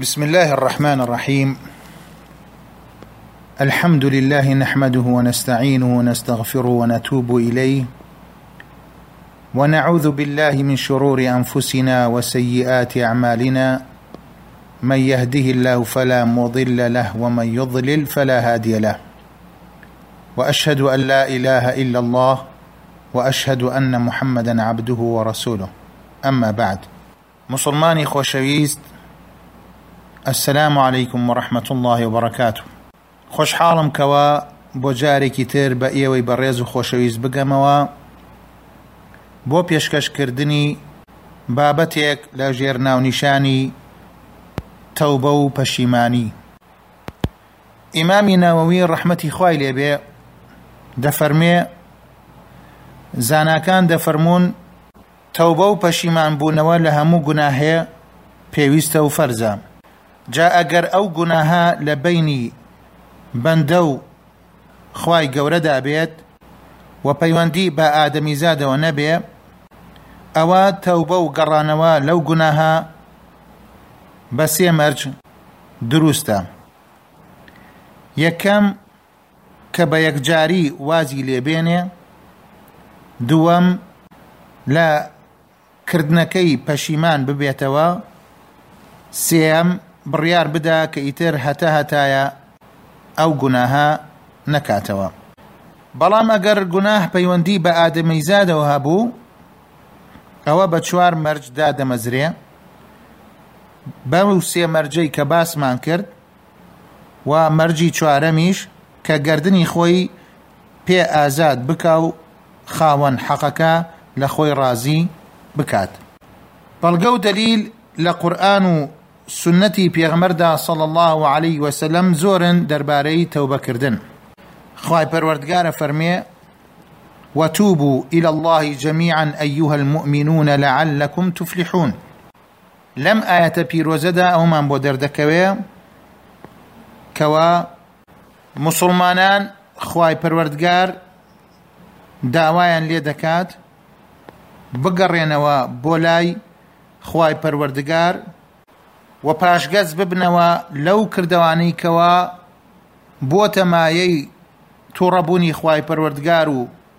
بسم الله الرحمن الرحيم الحمد لله نحمده ونستعينه ونستغفره ونتوب اليه ونعوذ بالله من شرور انفسنا وسيئات اعمالنا من يهده الله فلا مضل له ومن يضلل فلا هادي له واشهد ان لا اله الا الله واشهد ان محمدا عبده ورسوله اما بعد موسڵمانی خۆشەویست السلام علیکم ورحمە اللە وبرکاته خۆشحاڵم کەوا بۆ جارێکی تر بە ئێوەی بەڕێز و خۆشەویست بگەمەوە بۆ پێشکەش کردنی بابەتێک لە ژێر ناونیشانی تەوبە و پەشیمانی ئیمامی نەوەوی ڕەحمەتی خوای لێبێ دەفەرمێ زاناکان دەفەرمونون تەوبە و پەشیمان بوونەوە لە هەموو گوناهێ پێویستە و فەرزە، جا ئەگەر ئەو گوناهە لە بەینی بەندە و خوای گەورەدا بێت و پەیوەندی بە ئادەمیزادەوە نەبێ ئەوا تەوبە و گەڕانەوە لەو گوناهە بە سێ مەرج دروستە، یەکەم، کە بە یەکجاری وازی لێ بێنێ، دووەم لە کردنەکەی پەشیمان ببێتەوە، سێیەم بڕیار بدا کە ئیتر هەتا هەتایە ئەو گوناهە نەکاتەوە. بەڵام ئەگەر گوناه پەیوەندی بە ئادەمیزادەوە هەبوو، ئەوە بە چوار مەرج دادەمەزرێ، بەو سێ مەرجەی کە باسمان کرد، وا مەرجی چوارەمیش کە گەردنی خۆی پێ ئازاد بکا و خاوەن حەقەکە لە خۆی ڕازی بکات. بەڵگە و دەلیل لە قورئان و سوننەتی پێغەمبەردا صلی اللە علیە وسلم زۆرن دەربارەی تەوبە کردن. خوای پەروەردگار ئەفەرموێ، وتوبوا الی اللە جمیعا ایها المومنون لعلکم تفلحون، لەم ئایەتە پیرۆزەدا ئەوەمان بۆ دەردەکەوێ کەوا موسڵمانان خوای پەروەردگار داوایان لێ دەکات بگەڕێنەوە بۆ لای خوای پەروەردگار و پاشگەز ببنەوە لەو کردەوانەی کەوا بۆتە مایەی تووڕەبوونی خوای پەروەردگار و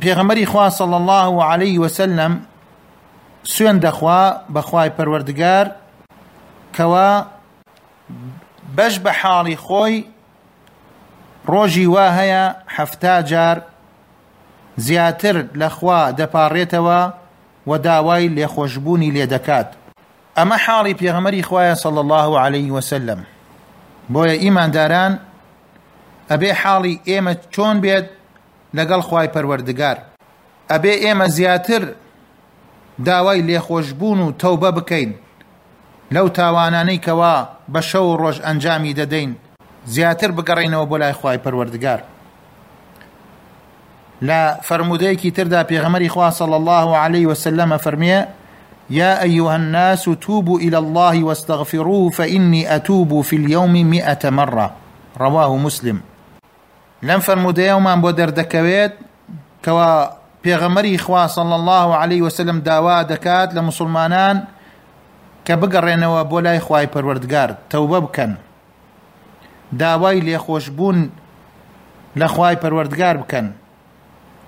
پێغەمبەری خوا صلی الله علیه و سلم سوێن دەخوا بەخوای پەروەردگار کەوا بەش بە حاڵی خۆی ڕۆژی وا هەیە حەفتا جار زیاتر لەخوا دەپاڕێتەوە و داوای لێخۆشببوونی لێ دەکات ئەمە حاڵی پێغەمەری خوایە صلی الله عليه وسلم بۆیە ئیمانداران ئەبێ حاڵی ئێمە چۆن بێت لەگەڵ خوای پەروەردگار؟ ئەبێ ئێمە زیاتر داوای لێخۆشبوون و تەوبە بکەین لەو تاوانانەی کەوا بە شەو و ڕۆژ ئەنجامی دەدەین، زیاتر بگەڕێینەوە بۆ لای خوای پەروەردگار. لە فەرموودەیەکی تردا پێغەمبەری خوا صلی اللە علیه وسلم فەرمیێ یا ایها الناس توبوا الی اللە واستغفروه فانی اتوب فی الیوم مئة مرە رواه مسلم لەم فەرموودەیەومان بۆ دەردەکەوێت کەوا پێغەمەری خوا صلی الله عليه وسلم داوا دەکات لە مسلمانان کە بگەڕێنەوە بۆ لای خوای پەروەردگار تەوبە بکەن داوای لێخۆشبوون لە خوای پەروەردگار بکەن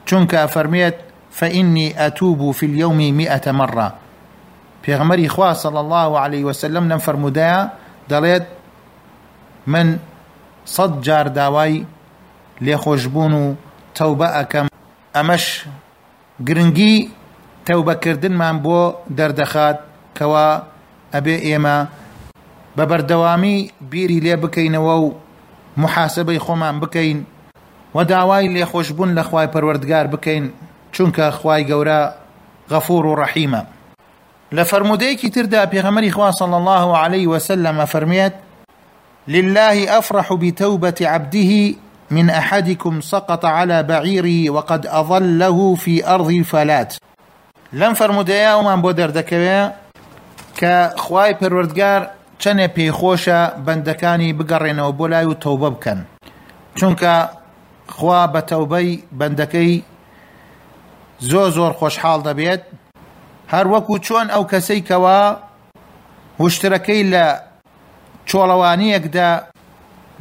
چونکە ئەفەرموێت فإنی ئەتوب فی اليوم مئة مرە پێغمەری خوا صلی الله علیه وسلم لەم فەرمودەیە دەڵێت من سەد جار داوای لێخۆشبوون و تەوبە ئەکەم ئەمەش گرنگی تەوبە کردنمان بۆ دەردەخات کەوا ئەبێ ئێمە بە بەردەوامی بیری لێ بکەینەوە و موحاسەبەی خۆمان بکەین و داوای لێخۆشبوون لە خوای پەروەردگار بکەین چونکە خوای گەورە غەفور و ڕەحیمە لە فەرموودەیەکی تردا پێغەمبەری خوا صلی اللە علیە وسلم ئەفەرموێت للە افرح بتوبە عبده من احدکم سقط علی بعیره وقد اضله فی ارض الفلات لەم فەرموودەیە ئەومان بۆ دەردەکەوێ کە خوای پەروەردگار چەنێ پێی خۆشە بەندەکانی بگەڕێنەوە بۆ لای و تەوبە بکەن چونکە خوا بە تەوبەی بەندەکەی زۆر زۆر خۆشحاڵ دەبێت هەر وەکو چۆن ئەو کەسەی کەوا وشترەکەی لە چۆڵەوانییەکدا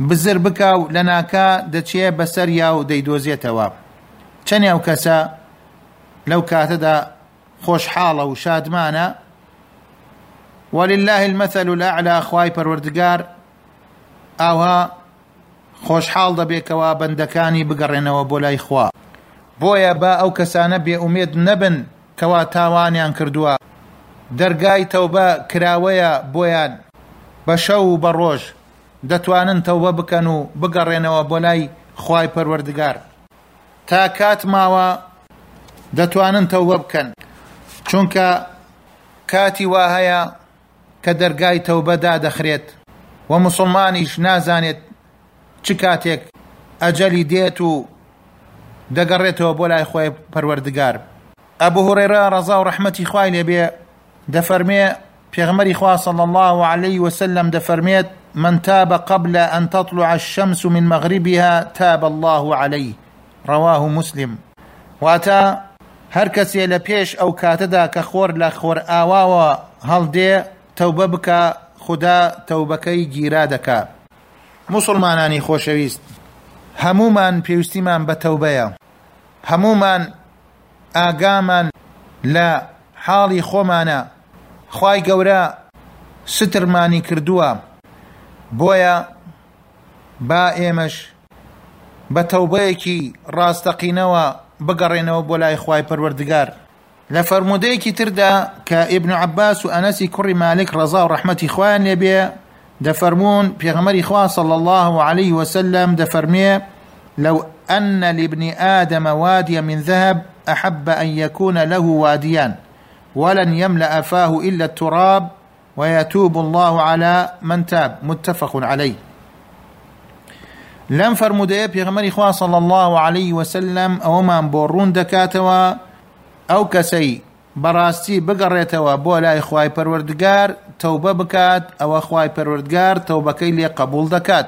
بزر بکا و لەناکا دەچێ بەسەریا و دەیدۆزێتەوە. چەنێ ئەو کەسە لەو کاتەدا خۆشحاڵە و شادمانە، وللە المثل الاعلی خوای پەروەردگار ئاوها خۆشحاڵ دەبێت کەوا بەندەکانی بگەڕێنەوە بۆ لای خوا. بۆیە با ئەو کەسانە بێ ئومێد نەبن کەوا تاوانیان کردووە، دەرگای تەوبە کراوەیە بۆیان، بە شەو و بە ڕۆژ دەتوانن تەوبە بکەن و بگەڕێنەوە بۆ لای خوای پەروەردگار، تا کات ماوە دەتوانن تەوبە بکەن، چونکە کاتی واهەیە. کە دەرگای تەوبە دادەخرێت و موسڵمانیش نازانێت چ کاتێک ئەجەلی دێت و دەگەڕێتەوە بۆ لای خۆی پەروەردگار. ئەبو هورەیرە ڕەزا و ڕەحمەتی خوای لێ بێ دەفەرمێ، پێغەمبەری خوا صلی اللە علیە وسلم دەفەرمێت، من تاب قبل ان تطلع الشمس من مغربها تاب اللە علیه رواه مسلم. واتە، هەر کەسێ لە پێش ئەو کاتەدا کە خۆر لە خۆرئاواوە هەڵدێ تەوبە بکا خودا تەوبەکەی گیرا دەکا. موسڵمانانی خۆشەویست، هەموومان پێویستیمان بە تەوبەیە، هەموومان ئاگامان لە حاڵی خۆمانە، خوای گەورە سترمانی کردووە، بۆیە با ئێمەش بە تەوبەیەکی ڕاستەقینەوە بگەڕێنەوە بۆ لای خوای پەروەردگار. لە فەرموودەیەکی تردا کە ئیبن عەباس و ئەنەسی کوڕی مالک ڕەزا و ڕەحمەتی خوایان لێ بێ دەفەرموون پێغەمبەری خوا صلی اللە علیه وسلم دەفەرموێ لو ان لابن آدم وادیا من ذهب احب ان يكون له وادیان ولن يملأ فاه الا التراب ویتوب اللە علی من تاب متفق علیه لەم فەرموودەیە پێغەمەری خوا صلی الله علیه وسلم ئەوەمان بۆ ڕوون دەکاتەوە ئەو کەسەی بەڕاستی بگەڕێتەوە بۆ لای خوای پەروەردگار تەوبە بکات ئەوە خوای پەروەردگار تەوبەکەی لێ قبول دەکات